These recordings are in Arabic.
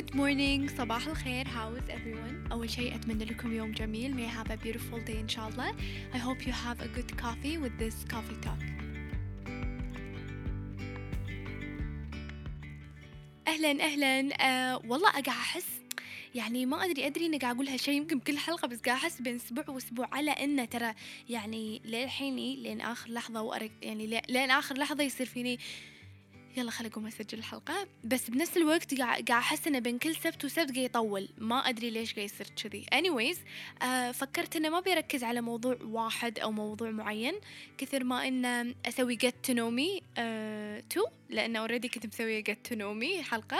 Good morning. صباح الخير. How is everyone? أول شيء أتمنى لكم يوم جميل. May have a beautiful day إن شاء الله I hope you have a good coffee with this coffee talk. أهلا أهلا. أه والله قاعد أحس يعني ما أدري أدري إني قاعد أقول هالشيء يمكن بكل حلقة بس قاعد أحس بين أسبوع وأسبوع على إنه ترى يعني للحيني لين آخر لحظة وأرك يعني لين آخر لحظة يصير فيني يلا خلي اقوم اسجل الحلقة. بس بنفس الوقت قاعد أحس إنه بين كل سبت وسبت قاعد يطول. ما أدري ليش قاعد يصير كذي. Anyways آه فكرت إنه ما بيركز على موضوع واحد أو موضوع معين كثر ما إنه أسوي me آه تو لأن already كنت مسوية know me حلقة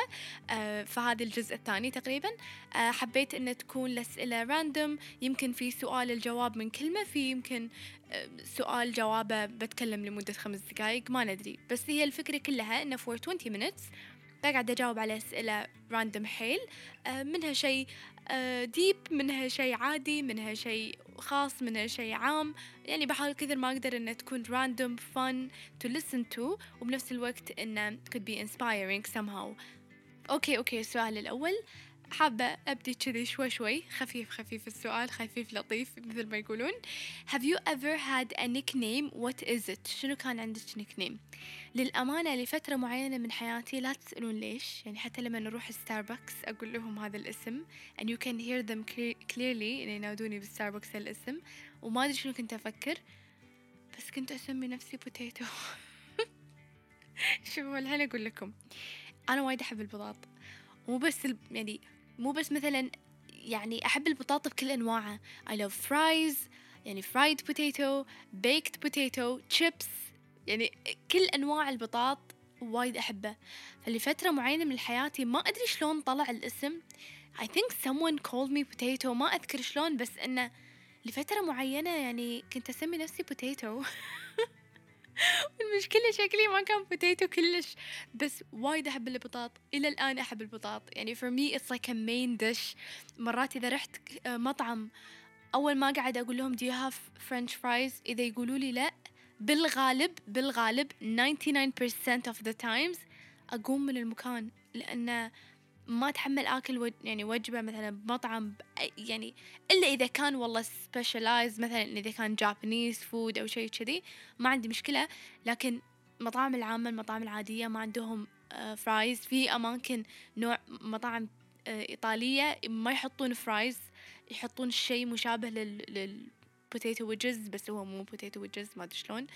آه فهذا الجزء الثاني تقريبا. آه حبيت أن تكون الأسئلة random يمكن في سؤال الجواب من كلمة في يمكن آه سؤال جوابه بتكلم لمدة خمس دقايق ما ندري. بس هي الفكرة كلها أنه for 20 minutes بقعد أجاوب على أسئلة random حيل منها شيء deep آه منها شيء عادي منها شيء خاص منها شيء عام. يعني بحاول كثر ما أقدر إنها تكون random fun to listen to وبنفس الوقت إنه could be inspiring somehow. okay okay السؤال الأول. حابة أبدي كذي شوي شوي. خفيف خفيف السؤال خفيف لطيف مثل ما يقولون. Have you ever had a nickname? What is it? شنو كان عندك nickname للأمانة لفترة معينة من حياتي لا تسألون ليش. يعني حتى لما نروح ستاربكس أقول لهم هذا الاسم and you can hear them clearly يعني ينادوني بالستاربكس الاسم. وما أدري شنو كنت أفكر. بس كنت أسمي نفسي potato شوفوا الحين أقول لكم. أنا وايد أحب البطاط. مو بس يعني مو بس مثلا يعني أحب البطاطا بكل أنواعها. I love fries يعني fried potato baked potato chips يعني كل أنواع البطاط وايد أحبه فلفترة معينة من حياتي ما أدري شلون طلع الاسم. I think someone called me potato. ما أذكر شلون بس إنه لفترة معينة يعني كنت أسمي نفسي potato. المشكلة شكلي ما كان بوتيتو كلش بس وايد أحب البطاط إلى الآن أحب البطاط. يعني for me it's like a main dish. مرات إذا رحت مطعم أول ما قاعد أقول لهم do you have french fries? إذا يقولوا لي لأ بالغالب بالغالب 99% of the times أقوم من المكان لأنه ما اتحمل آكل. يعني وجبة مثلا بمطعم يعني إلا إذا كان والله specialized مثلا إذا كان Japanese food أو شيء كذي ما عندي مشكلة. لكن مطاعم العامة المطاعم العادية ما عندهم fries في أماكن نوع مطاعم إيطالية ما يحطون fries يحطون شيء مشابه لل, لل potato wedges بس هو مو potato wedges ما أدري شلون.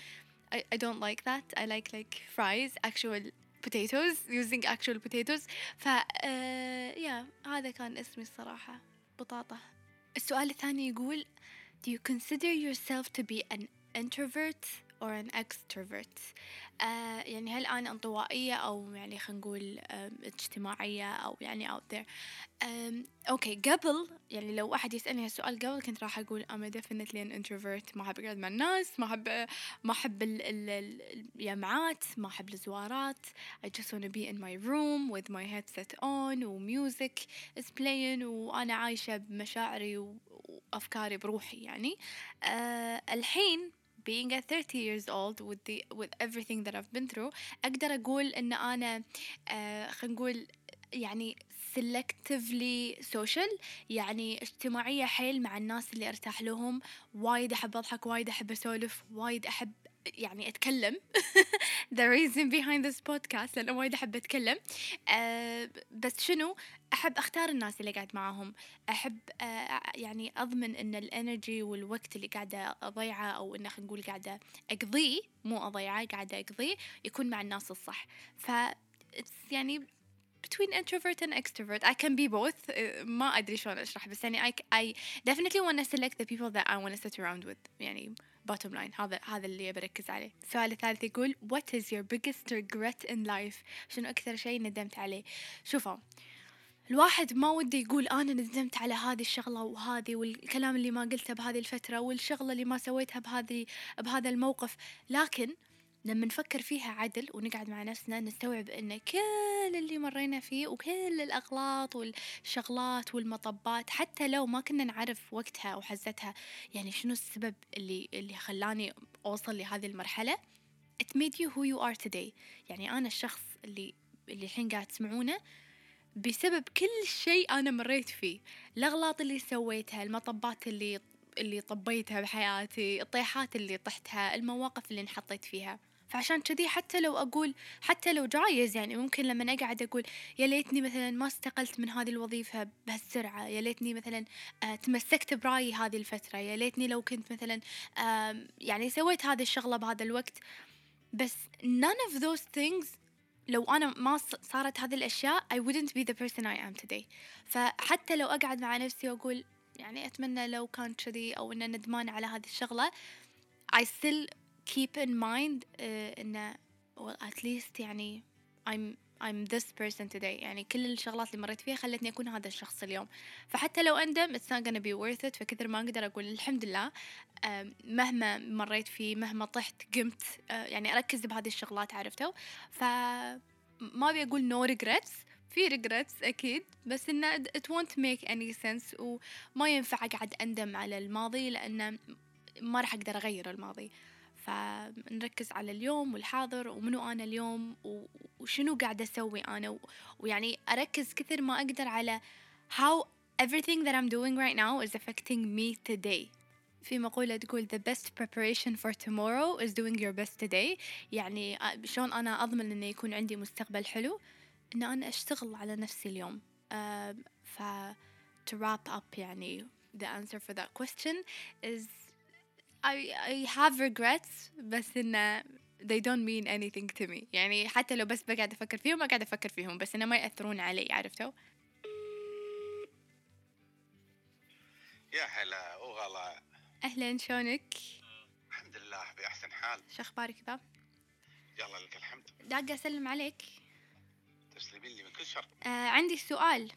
I, I don't like that. I like like fries. Actual potatoes using actual potatoes ف yeah هذا كان اسمي الصراحة بطاطا السؤال الثاني يقول Do you consider yourself to be an introvert or an extrovert. آه يعني هل أنا انطوائية أو يعني خلينا نقول آم، اجتماعية أو يعني out there. آم، أوكي قبل يعني لو أحد يسألني هالسؤال قبل كنت راح أقول I'm definitely an introvert. ما أحب أقعد مع الناس ما أحب ما أحب ال- ال- ال- الجامعات ما أحب الزوارات. I just wanna be in my room with my headset on و music is playing وأنا عايشة بمشاعري وأفكاري بروحي يعني. آه الحين being at 30 years old with the with everything that I've been through أقدر أقول إن أنا آه خلينا نقول يعني selectively social يعني اجتماعية حيل مع الناس اللي أرتاح لهم وايد أحب أضحك وايد أحب أسولف وايد أحب يعني أتكلم. The reason behind this podcast لأنه وايد أحب أتكلم. آه بس شنو؟ أحب أختار الناس اللي قاعد معاهم. أحب آه يعني أضمن إن الانرجي والوقت اللي قاعدة أضيعه أو إنه خلينا نقول قاعدة أقضيه مو أضيعه قاعدة أقضيه يكون مع الناس الصح. ف يعني between introvert and extrovert. I can be both. آه، ما أدري شلون أشرح بس يعني I, I definitely want to select the people that I want to sit around with. يعني bottom line هذا هذا اللي بركز عليه. السؤال الثالث يقول what is your biggest regret in life شنو أكثر شيء ندمت عليه؟ شوفوا الواحد ما وده يقول أنا ندمت على هذه الشغلة وهذه والكلام اللي ما قلته بهذه الفترة والشغلة اللي ما سويتها بهذه بهذا الموقف. لكن لما نفكر فيها عدل ونقعد مع نفسنا نستوعب إن كل اللي مرينا فيه وكل الأغلاط والشغلات والمطبات حتى لو ما كنا نعرف وقتها أو حزتها يعني شنو السبب اللي اللي خلاني أوصل لهذه المرحلة؟ It made you who you are today. يعني أنا الشخص اللي اللي الحين قاعد تسمعونه. بسبب كل شيء أنا مريت فيه. الأغلاط اللي سويتها المطبات اللي اللي طبيتها بحياتي الطيحات اللي طحتها المواقف اللي انحطيت فيها. فعشان كذي حتى لو أقول حتى لو جايز يعني ممكن لما أقعد أقول يا ليتني مثلا ما استقلت من هذه الوظيفة بهالسرعة يا ليتني مثلا آه تمسكت برأيي هذه الفترة يا ليتني لو كنت مثلا يعني سويت هذه الشغلة بهذا الوقت. بس none of those things لو أنا ما صارت هذه الأشياء I wouldn't be the person I am today. فحتى لو أقعد مع نفسي وأقول يعني أتمنى لو كان كذي أو إن ندمان على هذه الشغلة I still keep in mind uh, إنه well at least يعني I'm I'm this person today. يعني كل الشغلات اللي مريت فيها خلتني أكون هذا الشخص اليوم. فحتى لو أندم it's not gonna be worth it. فكثر ما أقدر أقول الحمد لله. آم، مهما مريت فيه مهما طحت قمت آه، يعني أركز بهذه الشغلات عرفتوا؟ ف ما أبي أقول no regrets. في regrets أكيد. بس إنه it won't make any sense وما ينفع أقعد أندم على الماضي لأنه ما راح أقدر أغير الماضي. فنركز على اليوم والحاضر ومنو أنا اليوم وشنو قاعدة أسوي أنا ويعني أركز كثر ما أقدر على how everything that I'm doing right now is affecting me today. في مقولة تقول the best preparation for tomorrow is doing your best today. يعني آه، شلون أنا أضمن إنه يكون عندي مستقبل حلو؟ إن أنا أشتغل على نفسي اليوم. آم، ف to wrap up يعني the answer for that question is I, I have regrets بس إنه they don't mean anything to me. يعني حتى لو بس بقعد أفكر فيهم ما قاعد أفكر فيهم بس إنه ما يأثرون علي عرفتوا؟ يا هلا وغلا أهلا شلونك؟ الحمد لله بأحسن حال. شو أخبارك ذا يلا لك الحمد. داقة أسلم عليك. تسلمين لي من كل شر. آه عندي سؤال.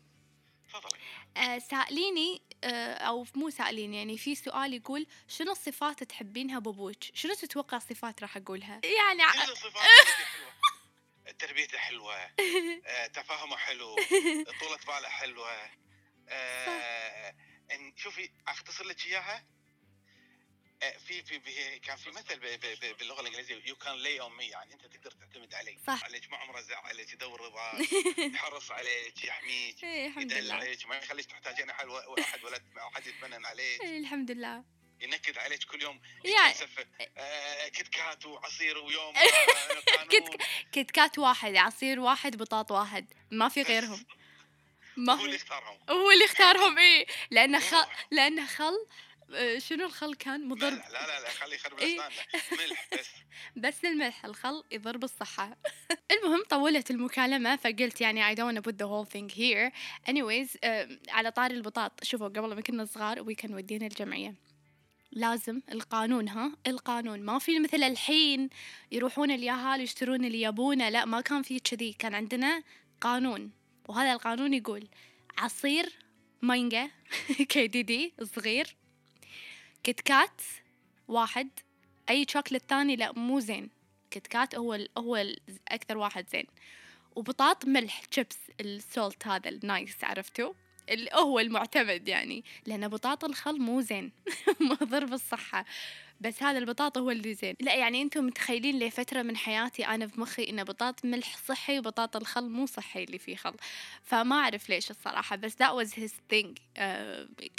تفضلي. آه سائليني آه أو مو سائلين يعني في سؤال يقول شنو الصفات تحبينها بابوك شنو تتوقع صفات راح أقولها؟ يعني كل الصفات حلوة؟ تربيته حلوة آه، تفاهمه حلو طولة باله حلوة آه، إن شوفي أختصر لك إياها؟ في في في- كان في مثل باللغة الإنجليزية you can lean on me يعني أنت تقدر تعتمد عليه صح. عليك ما عمره زعل عليك يدور رضاك يحرص عليك يحميك إيه الحمد لله. يدلعك ما يخليك تحتاجين أحد واحد ولا أحد يتمنن عليك. إيه الحمد لله. ينكد عليك كل يوم يعني- آه Kit Kat وعصير ويوم آه قانون. Kit Kit Kat واحد عصير واحد بطاط واحد. ما في غيرهم. ما هو اللي اختارهم. هو اللي اختارهم إيه. لأنه خل. لأنه خل آه، شنو الخل كان؟ مضر لا لا لا, لا خلي يخرب إيه. الأسنان لا. ملح بس. بس الملح الخل يضر بالصحة المهم طولت المكالمة فقلت يعني I don't wanna put the whole thing here. Anyways آه على طاري البطاط. شوفوا قبل ما كنا صغار أبوي كان ودينا الجمعية. لازم القانون ها؟ القانون. ما في مثل الحين يروحون اليهال يشترون اللي يبونه لا ما كان في كذي. كان عندنا قانون. وهذا القانون يقول عصير مانجا KDD صغير Kit Kat واحد أي شوكلت ثاني لا مو زين. Kit Kat هو ال هو ال أكثر واحد زين. وبطاط ملح chips ال salt هذا ال nice عرفتوا؟ اللي هو المعتمد يعني. لأن بطاط الخل مو زين. مضر بالصحة بس هذا البطاطا هو اللي زين. لا يعني أنتم متخيلين لفترة من حياتي أنا بمخي ان بطاط ملح صحي وبطاط الخل مو صحي اللي فيه خل. فما أعرف ليش الصراحة بس that was his thing. uh,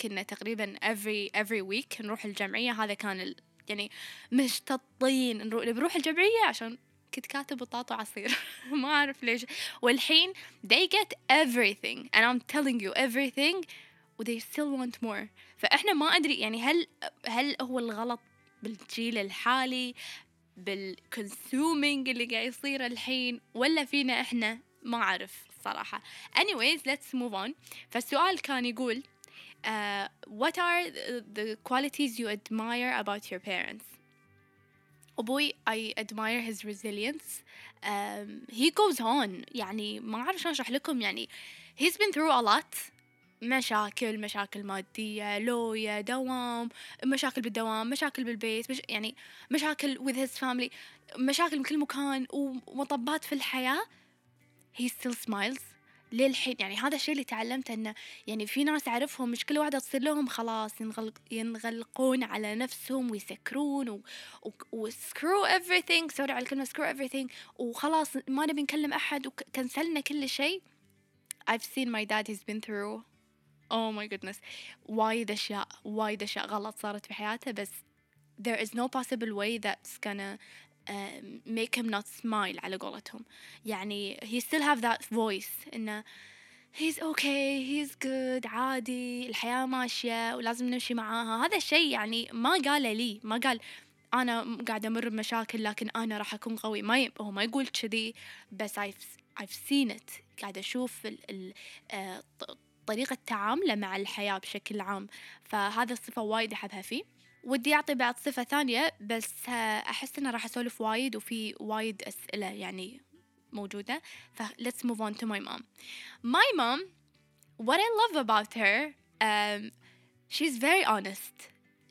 كنا تقريبا every every week نروح الجمعية. هذا كان ال... يعني مشتطين نروح بروح الجمعية عشان كنت كاتب بطاطا وعصير. ما أعرف ليش. والحين they get everything and I'm telling you everything. و they still want more. فإحنا ما أدري يعني هل هل هو الغلط بالجيل الحالي بالكونسومينج اللي قاعد يصير الحين ولا فينا إحنا ما أعرف الصراحة anyways let's move on فالسؤال كان يقول uh, what are the qualities you admire about your parents أبوي I admire his resilience um, he goes on يعني ما أعرف شلون أشرح لكم يعني he's been through a lot مشاكل مشاكل مادية لويا دوام مشاكل بالدوام مشاكل بالبيت مش يعني مشاكل with his family مشاكل من كل مكان ومطبات في الحياة. He still smiles. للحين يعني هذا الشيء اللي تعلمته إنه يعني في ناس أعرفهم مش كل واحدة تصير لهم خلاص ينغلق ينغلقون على نفسهم ويسكرون و, و, و screw everything سوري على الكلمة screw everything وخلاص ما نبي نكلم أحد وكنسلنا كل شيء. I've seen my dad he's been through oh my goodness. وايد أشياء وايد أشياء غلط صارت في حياته بس there is no possible way that's gonna uh, make him not smile على قولتهم. يعني he still have that voice إنه he's okay he's good عادي الحياة ماشية ولازم نمشي معاها. هذا الشيء يعني ما قاله لي ما قال أنا قاعدة أمر بمشاكل لكن أنا راح أكون قوي. ما. هو ما يقول كذي بس I've, I've seen it. قاعدة أشوف ال... ال... طريقة تعامله مع الحياة بشكل عام فهذا الصفة وايد أحبها فيه. ودي أعطي بعض صفة ثانية بس أحس إنه راح أسولف وايد وفي وايد أسئلة يعني موجودة ف let's move on to my mom. My mom what I love about her um, she's very honest.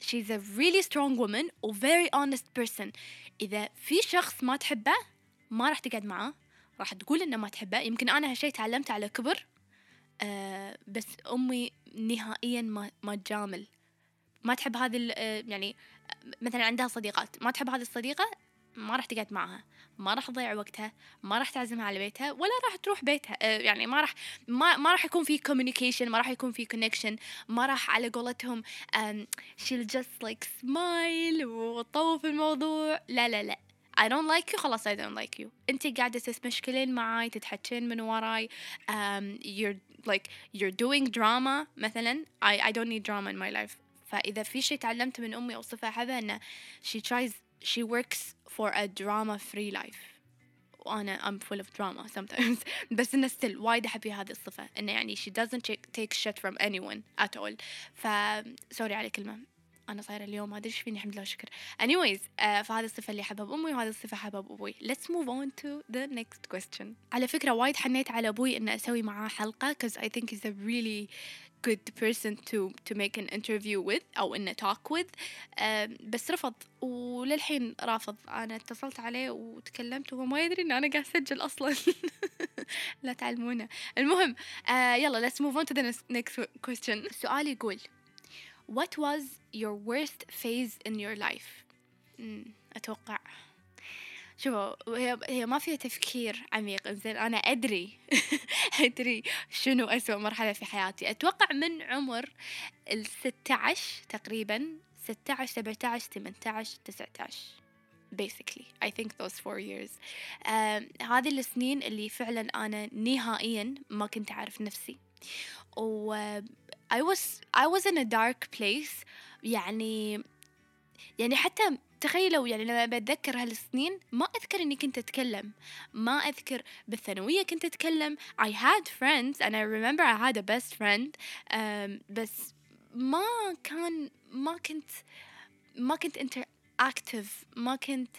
She's a really strong woman و very honest person. إذا في شخص ما تحبه ما راح تقعد معاه. راح تقول إنه ما تحبه. يمكن أنا هالشي تعلمته على كبر آه بس أمي نهائيا ما ما تجامل. ما تحب هذه يعني مثلا عندها صديقات ما تحب هذه الصديقة ما راح تقعد معها. ما راح تضيع وقتها ما راح تعزمها على بيتها ولا راح تروح بيتها. يعني ما راح ما ما راح يكون في communication ما راح يكون في connection ما راح على قولتهم um, she'll just like smile الموضوع. لا لا لا. I don't like you. خلاص I don't like you. انت قاعدة تتمشكلين معاي تتحكين من وراي. um, you're like you're doing drama مثلا I, I don't need drama in my life فإذا في شيء تعلمت من أمي أو صفة أحبها إنه she tries she works for a drama free life وأنا I'm full of drama sometimes بس إنه still وايد أحب هذه الصفة إنه يعني she doesn't take shit from anyone at all ف سوري على الكلمة أنا صايرة اليوم ما أدري إيش فيني الحمد لله والشكر. Anyways uh, فهذه الصفة اللي أحبها بأمي وهذه الصفة أحبها بأبوي. Let's move on to the next question. على فكرة وايد حنيت على أبوي إن أسوي معاه حلقة cause I think he's a really good person to to make an interview with أو إنه talk with. uh, بس رفض وللحين رافض. أنا اتصلت عليه وتكلمت وهو ما يدري إن أنا قاعد أسجل أصلا. لا تعلمونه. المهم uh, يلا let's move on to the next question. السؤال يقول What was your worst phase in your life؟ أتوقع. شوفوا هي هي ما فيها تفكير عميق زين أنا أدري أدري شنو اسوء مرحلة في حياتي. أتوقع من عمر الستة عشر تقريبا ستة عشر سبعة عشر ثمانية عشر تسعة عشر basically. I think those four years. uh, هذه السنين اللي فعلا أنا نهائيا ما كنت أعرف نفسي. و I was I was in a dark place. يعني يعني حتى تخيلوا يعني لما بتذكر هالسنين ما أذكر إني كنت أتكلم. ما أذكر بالثانوية كنت أتكلم. I had friends and I remember I had a best friend. um, بس ما كان ما كنت ما كنت انتر اكتف ما كنت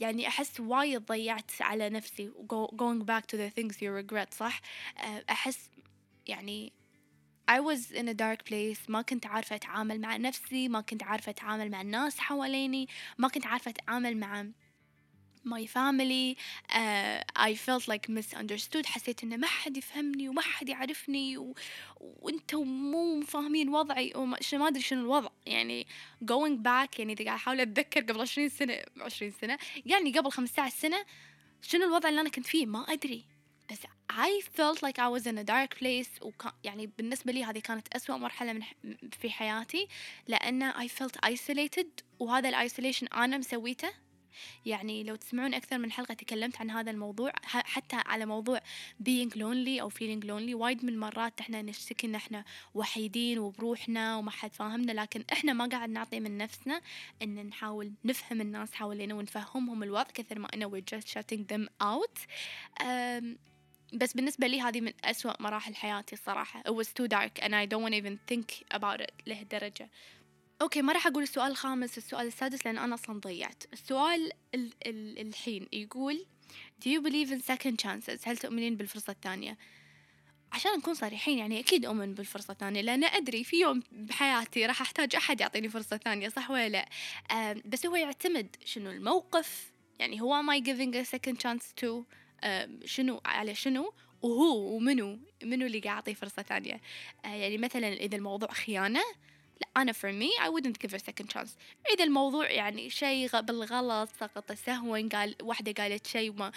يعني أحس وايد ضيعت على نفسي. Go- going back to the things you regret صح؟ آه، أحس يعني I was in a dark place. ما كنت عارفة أتعامل مع نفسي ما كنت عارفة أتعامل مع الناس حواليني ما كنت عارفة أتعامل مع my family. Uh, I felt like misunderstood. حسيت إن ما حد يفهمني وما حد يعرفني و... وأنتم مو فاهمين وضعي وما ما أدري شنو الوضع. يعني going back يعني إذا قاعد أحاول أتذكر قبل 20 سنة 20 سنة يعني قبل 15 سنة شنو الوضع اللي أنا كنت فيه؟ ما أدري. بس I felt like I was in a dark place وكان يعني بالنسبة لي هذه كانت أسوأ مرحلة من في حياتي لأن I felt isolated وهذا الايسوليشن أنا مسويته. يعني لو تسمعون أكثر من حلقة تكلمت عن هذا الموضوع حتى على موضوع being lonely أو feeling lonely وايد من المرات إحنا نشتكي إن إحنا وحيدين وبروحنا وما حد فاهمنا لكن إحنا ما قاعد نعطي من نفسنا إن نحاول نفهم الناس حوالينا ونفهمهم الوضع كثر ما إنه we're just shutting them out. أم، بس بالنسبة لي هذه من أسوأ مراحل حياتي الصراحة. It was too dark and I don't want even think about it لهالدرجة. أوكي ما راح أقول السؤال الخامس السؤال السادس لأن أنا أصلا ضيعت. السؤال ال ال الحين يقول do you believe in second chances هل تؤمنين بالفرصة الثانية؟ عشان نكون صريحين يعني أكيد أؤمن بالفرصة الثانية لأن أدري في يوم بحياتي راح أحتاج أحد يعطيني فرصة ثانية صح ولا لا؟ بس هو يعتمد شنو؟ الموقف يعني هو am I giving a second chance to شنو على شنو وهو ومنو منو اللي قاعد يعطيه فرصة ثانية. آه، يعني مثلا إذا الموضوع خيانة لا أنا for me I wouldn't give a second chance. إذا الموضوع يعني شيء بالغلط سقط سهوا قال واحدة قالت شيء وما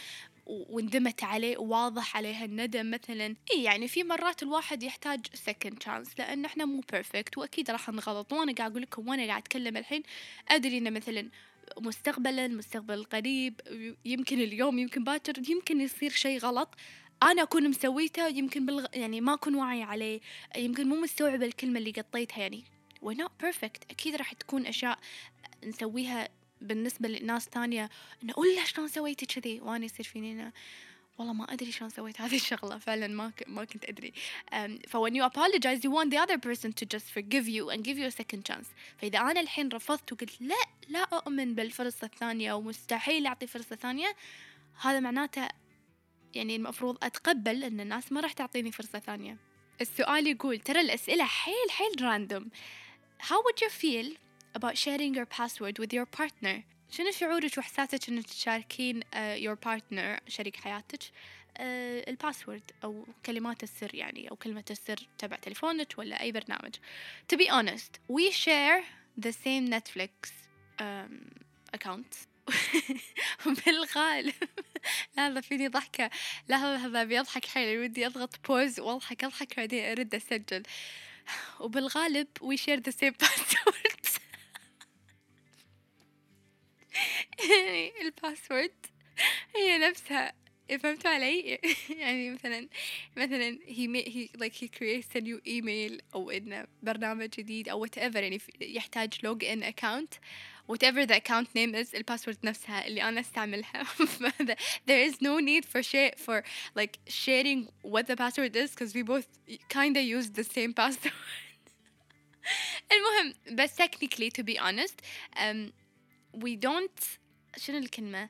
و- وندمت عليه وواضح عليها الندم مثلا. اي يعني في مرات الواحد يحتاج second chance لأن إحنا مو perfect وأكيد راح نغلط. وأنا قاعد أقول لكم وأنا قاعد أتكلم الحين أدري إنه مثلا مستقبلا مستقبل قريب يمكن اليوم يمكن باكر يمكن يصير شيء غلط. أنا أكون مسويته يمكن بالغ... يعني ما أكون واعي عليه. يمكن مو مستوعبة الكلمة اللي قطيتها يعني. We're not perfect. أكيد راح تكون أشياء نسويها بالنسبة لناس تانية. انه قول شلون سويتي كذي؟ وأنا يصير فيني أنا والله ما أدري شلون سويت هذه الشغلة فعلا ما ك... ما كنت أدري. um, when you apologize you want the other person to just forgive you and give you a second chance. فإذا أنا الحين رفضت وقلت لا لا أؤمن بالفرصة الثانية ومستحيل أعطي فرصة ثانية هذا معناته يعني المفروض أتقبل إن الناس ما راح تعطيني فرصة ثانية. السؤال يقول ترى الأسئلة حيل حيل random How would you feel about sharing your password with your partner? شنو شعورك وإحساسك إنك تشاركين uh, your partner شريك حياتك؟ uh, ال password أو كلمات السر يعني أو كلمة السر تبع تليفونك ولا أي برنامج. To be honest, we share the same Netflix um, account. بالغالب. لحظة فيني ضحكة. لحظة لحظة بيضحك حيل ودي أضغط بوز وأضحك أضحك بعدين أرد أسجل. وبالغالب we share the same password. الباسورد هي نفسها فهمتوا علي؟ يعني مثلا مثلا he ma- he like he creates a new email أو إنه برنامج جديد أو whatever يعني في- يحتاج log in account whatever the account name is الباسورد نفسها اللي أنا استعملها فهذا- there is no need for share for like sharing what the password is because we both kinda use the same password المهم بس technically to be honest um, we don't شنو الكلمة؟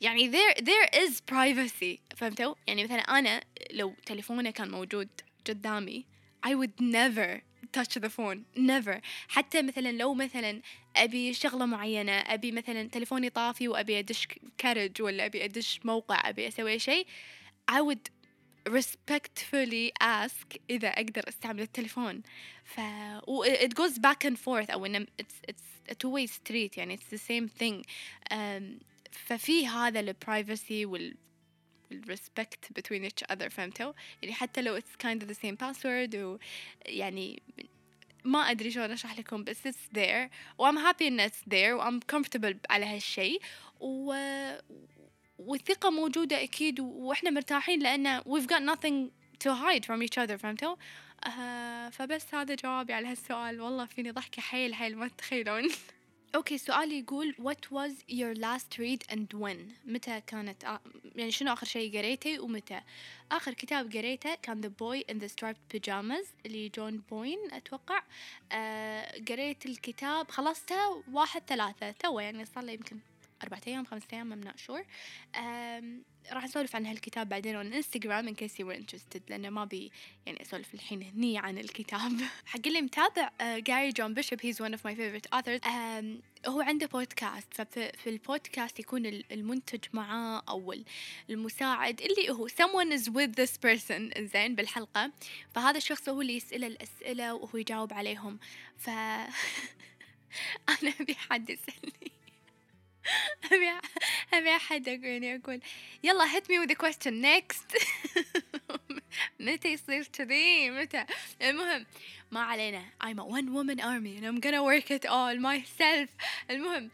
يعني there there is privacy فهمتوا؟ يعني مثلا أنا لو تليفوني كان موجود قدامي I would never touch the phone never. حتى مثلا لو مثلا أبي شغلة معينة أبي مثلا تليفوني طافي وأبي أدش كارج ولا أبي أدش موقع أبي أسوي شيء I would respectfully ask إذا أقدر أستعمل التليفون ف و it goes back and forth أو إنه it's it's a two way street يعني it's the same thing um, ففي هذا ال privacy وال respect between each other فهمتوا؟ يعني حتى لو it's kind of the same password ويعني ما أدري شلون أشرح لكم بس it's there و I'm happy إن it's there و I'm comfortable على هالشيء و والثقة موجودة أكيد وإحنا مرتاحين لأن we've got nothing to hide from each other فهمتوا؟ آه فبس هذا جوابي على هالسؤال. والله فيني ضحكة حيل حيل ما تتخيلون. أوكي سؤالي يقول what was your last read and when متى كانت؟ آ... يعني شنو آخر شيء قريته ومتى؟ آخر كتاب قريته كان The Boy in the Striped Pajamas اللي John Boyne أتوقع. آه قريت الكتاب خلصته واحد ثلاثة تو يعني صار له يمكن أربعة أيام خمسة أيام I'm not sure. راح نسولف عن هالكتاب بعدين on Instagram in case you were interested لأنه ما بي يعني أسولف الحين هني عن الكتاب. حق اللي متابع Gary John Bishop he's one of my favorite um, هو عنده بودكاست ففي البودكاست يكون المنتج معاه أو المساعد اللي هو someone is with this person زين بالحلقة. فهذا الشخص هو اللي يسأله الأسئلة وهو يجاوب عليهم. ف أنا أبي حد يسألني. أبي أبي أحد يعني أقول يلا me with a question next. متى يصير كذي؟ متى؟ المهم ما علينا. I'm a one woman army and I'm gonna work it all myself. المهم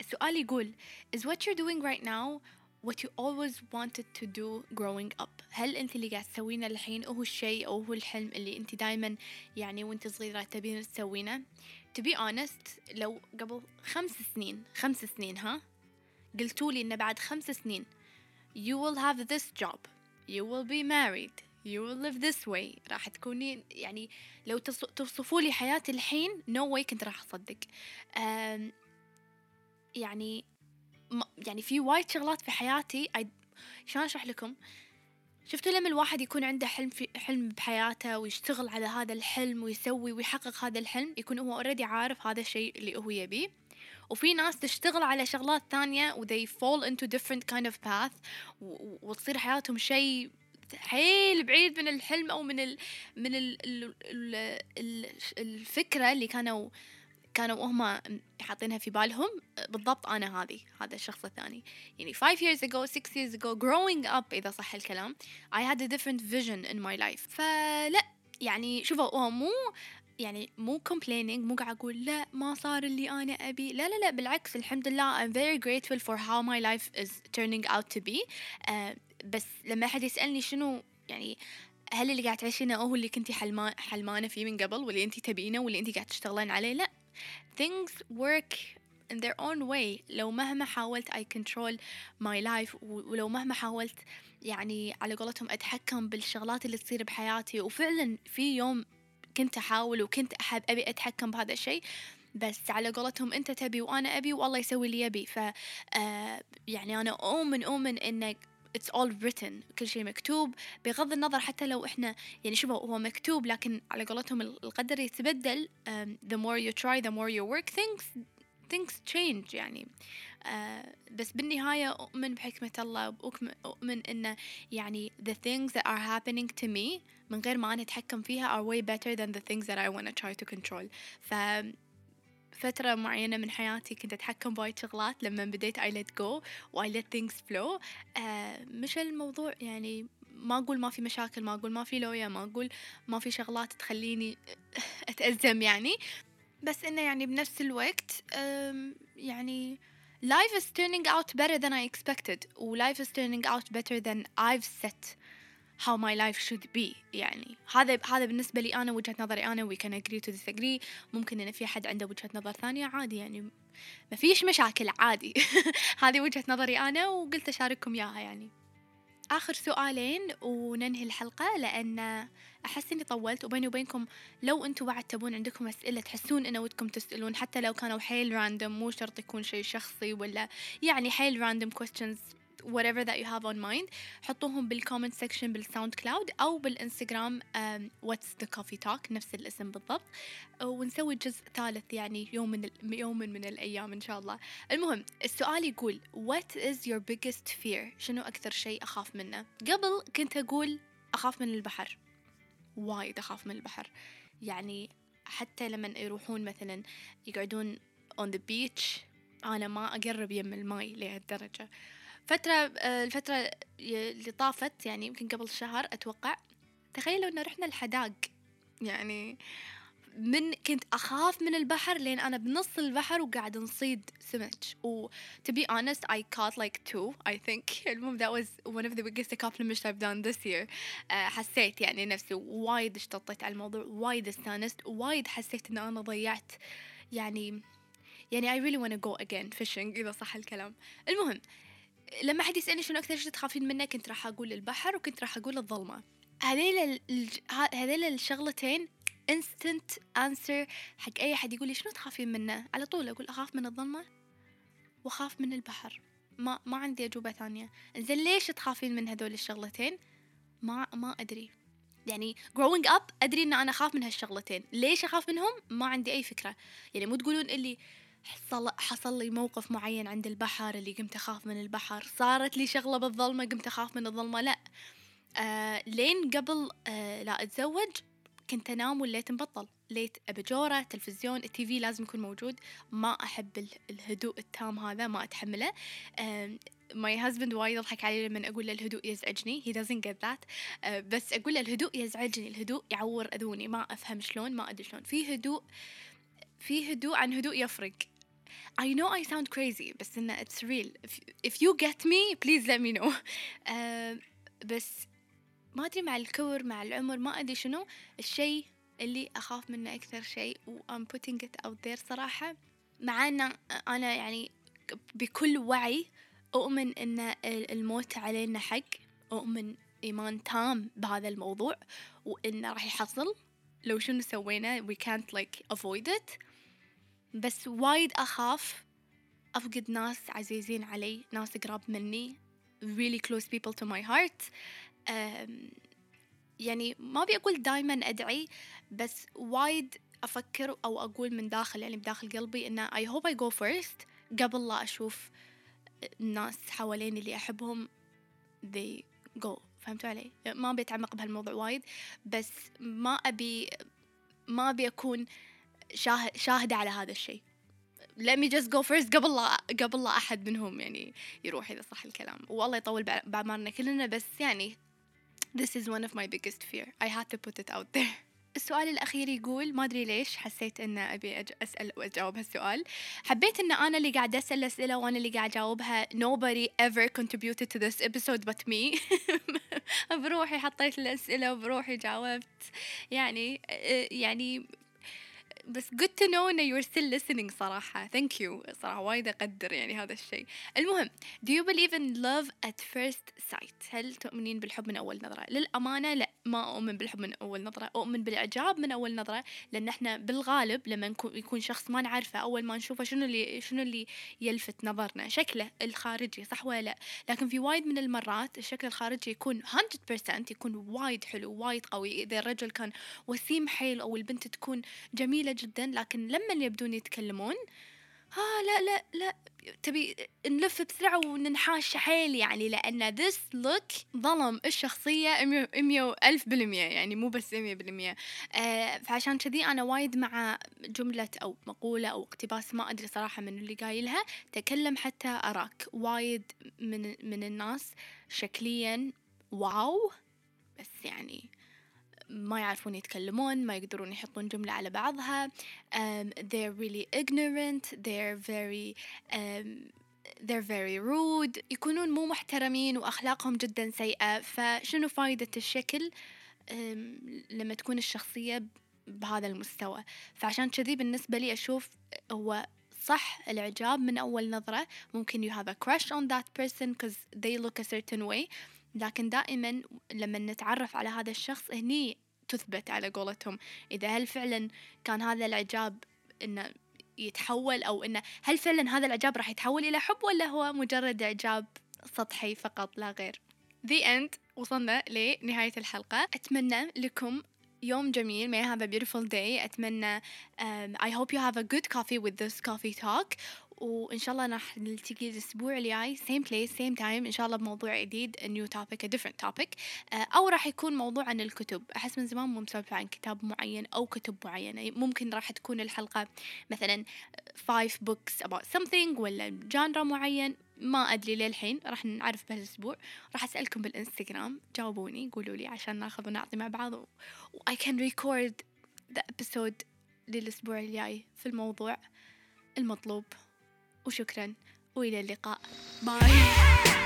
السؤال يقول is what you're doing right now what you always wanted to do growing up? هل أنت اللي قاعد تسوينه الحين؟ هو الشيء أو هو الحلم اللي أنت دايما يعني وأنت صغيرة تبين تسوينه؟ To be honest لو قبل خمس سنين خمس سنين ها؟ قلتوا لي إن بعد خمس سنين you will have this job you will be married you will live this way. راح تكونين يعني لو توصفوا لي حياتي الحين no way كنت راح أصدق. يعني يعني في وايد شغلات في حياتي شلون أشرح لكم؟ شفتوا لما الواحد يكون عنده حلم في حلم بحياته ويشتغل على هذا الحلم ويسوي ويحقق هذا الحلم يكون هو اوريدي عارف هذا الشيء اللي هو يبيه. وفي ناس تشتغل على شغلات ثانية و they fall into different kind of path وتصير حياتهم شيء حيل بعيد من الحلم أو من ال من ال ال ال الفكرة اللي كانوا كانوا هم حاطينها في بالهم بالضبط أنا هذه هذا الشخص الثاني. يعني 5 years ago 6 years ago growing up إذا صح الكلام I had a different vision in my life. فلا يعني شوفوا هو مو يعني مو complaining مو قاعد أقول لا ما صار اللي أنا أبي. لا لا لا بالعكس الحمد لله I'm very grateful for how my life is turning out to be. uh, بس لما أحد يسألني شنو يعني هل اللي قاعد تعيشينه هو اللي كنتي حلمان حلمانة فيه من قبل واللي انت تبينه واللي انت قاعد تشتغلين عليه؟ لا things work in their own way. لو مهما حاولت I control my life ولو مهما حاولت يعني على قولتهم أتحكم بالشغلات اللي تصير بحياتي. وفعلا في يوم كنت أحاول وكنت أحب أبي أتحكم بهذا الشيء. بس على قولتهم أنت تبي وأنا أبي والله يسوي اللي يبي. ف آه يعني أنا أؤمن أؤمن إنك it's all written كل شيء مكتوب بغض النظر حتى لو إحنا يعني شوفوا هو مكتوب لكن على قولتهم القدر يتبدل um, the more you try the more you work things things change يعني uh, بس بالنهاية أؤمن بحكمة الله وأؤمن إنه يعني the things that are happening to me من غير ما أنا أتحكم فيها are way better than the things that I want to try to control ف فترة معينة من حياتي كنت أتحكم بوايد شغلات لما بديت I let go و I let things flow. آه مش الموضوع يعني ما أقول ما في مشاكل ما أقول ما في لويا ما أقول ما في شغلات تخليني أتأزم يعني. بس إنه يعني بنفس الوقت يعني life is turning out better than I expected و life is turning out better than I've set. How my life should be. يعني هذا هذا بالنسبة لي أنا وجهة نظري. أنا we can agree to disagree. ممكن إن في حد عنده وجهة نظر ثانية عادي يعني. ما فيش مشاكل عادي. هذه وجهة نظري أنا وقلت أشارككم إياها يعني. آخر سؤالين وننهي الحلقة لأن أحس إني طولت وبيني وبينكم لو أنتم بعد تبون عندكم أسئلة تحسون إنه ودكم تسألون حتى لو كانوا حيل راندوم مو شرط يكون شيء شخصي ولا يعني حيل random questions whatever that you have on mind حطوهم بال comment section بال SoundCloud أو بالانستغرام What's The Coffee Talk نفس الاسم بالضبط. ونسوي جزء ثالث يعني يوم من يوم من الأيام إن شاء الله. المهم السؤال يقول what is your biggest fear شنو أكثر شيء أخاف منه؟ قبل كنت أقول أخاف من البحر. وايد أخاف من البحر. يعني حتى لما يروحون مثلا يقعدون on the beach أنا ما أقرب يم الماي لهالدرجة. فترة آه، الفترة اللي طافت يعني يمكن قبل شهر أتوقع تخيلوا إنه رحنا الحداق. يعني من كنت أخاف من البحر لين أنا بنص البحر وقاعد نصيد سمك. و to be honest I caught like two I think. المهم that was one of the biggest accomplishments I've done this year. uh, حسيت يعني نفسي وايد اشتطيت على الموضوع وايد استانست وايد حسيت إن أنا ضيعت. يعني يعني I really wanna go again fishing إذا صح الكلام. المهم لما حد يسألني شنو أكثر شيء تخافين منه كنت راح أقول البحر وكنت راح أقول الظلمة. هذيل هذيل الشغلتين instant answer حق أي حد يقول لي شنو تخافين منه؟ على طول أقول أخاف من الظلمة وأخاف من البحر. ما ما عندي أجوبة ثانية. زين ليش تخافين من هذول الشغلتين؟ ما ما أدري. يعني growing up أدري إن أنا أخاف من هالشغلتين. ليش أخاف منهم؟ ما عندي أي فكرة. يعني مو تقولون اللي حصل حصل لي موقف معين عند البحر اللي قمت أخاف من البحر. صارت لي شغلة بالظلمة قمت أخاف من الظلمة. لا. آه لين قبل آه لا أتزوج كنت أنام والليت مبطل. ليت أبجورة تلفزيون ال TV لازم يكون موجود. ما أحب ال- الهدوء التام هذا ما أتحمله. my husband وايد يضحك علي لما أقول له الهدوء يزعجني. Doesn't get that. آه بس أقول له الهدوء يزعجني. الهدوء يعور أذوني. ما أفهم شلون ما أدري شلون. في هدوء في هدوء عن هدوء يفرق. I know I sound crazy بس إنه it's real. If, if you get me please let me know. آه بس ما أدري مع الكبر مع العمر ما أدري شنو. الشيء اللي أخاف منه أكثر شيء و I'm putting it out there صراحة. مع أن أنا يعني بكل وعي أؤمن أن الموت علينا حق. أؤمن إيمان تام بهذا الموضوع وإنه راح يحصل. لو شنو سوينا we can't like avoid it. بس وايد أخاف أفقد ناس عزيزين علي ناس قراب مني really close people to my heart. يعني ما أبي أقول دايما أدعي بس وايد أفكر أو أقول من داخل يعني بداخل قلبي إنه I hope I go first. قبل لا أشوف الناس حواليني اللي أحبهم they go. فهمتوا علي؟ ما أبي أتعمق بهالموضوع وايد بس ما أبي ما أبي أكون شاهدة على هذا الشيء. Let me just go first قبل لا قبل لا أحد منهم يعني يروح إذا صح الكلام. والله يطول بع- بعمرنا كلنا بس يعني this is one of my biggest fear. I had to put it out there. السؤال الأخير يقول ما أدري ليش حسيت إن أبي أج- أسأل وأجاوب هالسؤال. حبيت إن أنا اللي قاعدة أسأل أسئلة وأنا اللي قاعدة أجاوبها. Nobody ever contributed to this episode but me. بروحي حطيت الأسئلة وبروحي جاوبت. يعني يعني بس good to know إن you're still listening صراحة. Thank you. صراحة وايد أقدر يعني هذا الشيء. المهم do you believe in love at first sight هل تؤمنين بالحب من أول نظرة؟ للأمانة لا ما أؤمن بالحب من أول نظرة. أؤمن بالإعجاب من أول نظرة لأن إحنا بالغالب لما يكون شخص ما نعرفه أول ما نشوفه شنو اللي شنو اللي يلفت نظرنا؟ شكله الخارجي صح ولا لا؟ لكن في وايد من المرات الشكل الخارجي يكون 100% يكون وايد حلو وايد قوي. إذا الرجل كان وسيم حيل أو البنت تكون جميلة جدا لكن لما يبدون يتكلمون ها لا لا لا تبي نلف بسرعة وننحاش حيل يعني لأن this look ظلم الشخصية مية ألف بالمية يعني مو بس مية بالمية. آه فعشان كذي أنا وايد مع جملة أو مقولة أو اقتباس ما أدري صراحة من اللي قايلها. تكلم حتى أراك. وايد من من الناس شكليا واو بس يعني ما يعرفون يتكلمون ما يقدرون يحطون جملة على بعضها. Um, they're really ignorant. They're very um, they're very rude. يكونون مو محترمين وأخلاقهم جدا سيئة. فشنو فايدة الشكل؟ Um, لما تكون الشخصية بهذا المستوى. فعشان كذي بالنسبة لي أشوف هو صح الإعجاب من أول نظرة. ممكن you have a crush on that person because they look a certain way. لكن دائما لما نتعرف على هذا الشخص هني تثبت على قولتهم. إذا هل فعلا كان هذا الإعجاب إنه يتحول أو إنه هل فعلا هذا الإعجاب راح يتحول إلى حب ولا هو مجرد إعجاب سطحي فقط لا غير؟ The end. وصلنا لنهاية الحلقة. أتمنى لكم يوم جميل. May you have a beautiful day. أتمنى um, I hope you have a good coffee with this coffee talk. وإن شاء الله راح نلتقي الأسبوع الجاي. Same place same time. إن شاء الله بموضوع جديد a new topic a different topic. آه، أو راح يكون موضوع عن الكتب. أحس من زمان مو مسولفة عن كتاب معين أو كتب معينة. ممكن راح تكون الحلقة مثلا five books about something ولا جانرا معين. ما أدري للحين راح نعرف بهالأسبوع. راح أسألكم بالإنستغرام جاوبوني قولوا لي عشان ناخذ ونعطي مع بعض. و I can record the episode للأسبوع الجاي في الموضوع المطلوب. وشكرا وإلى اللقاء. باي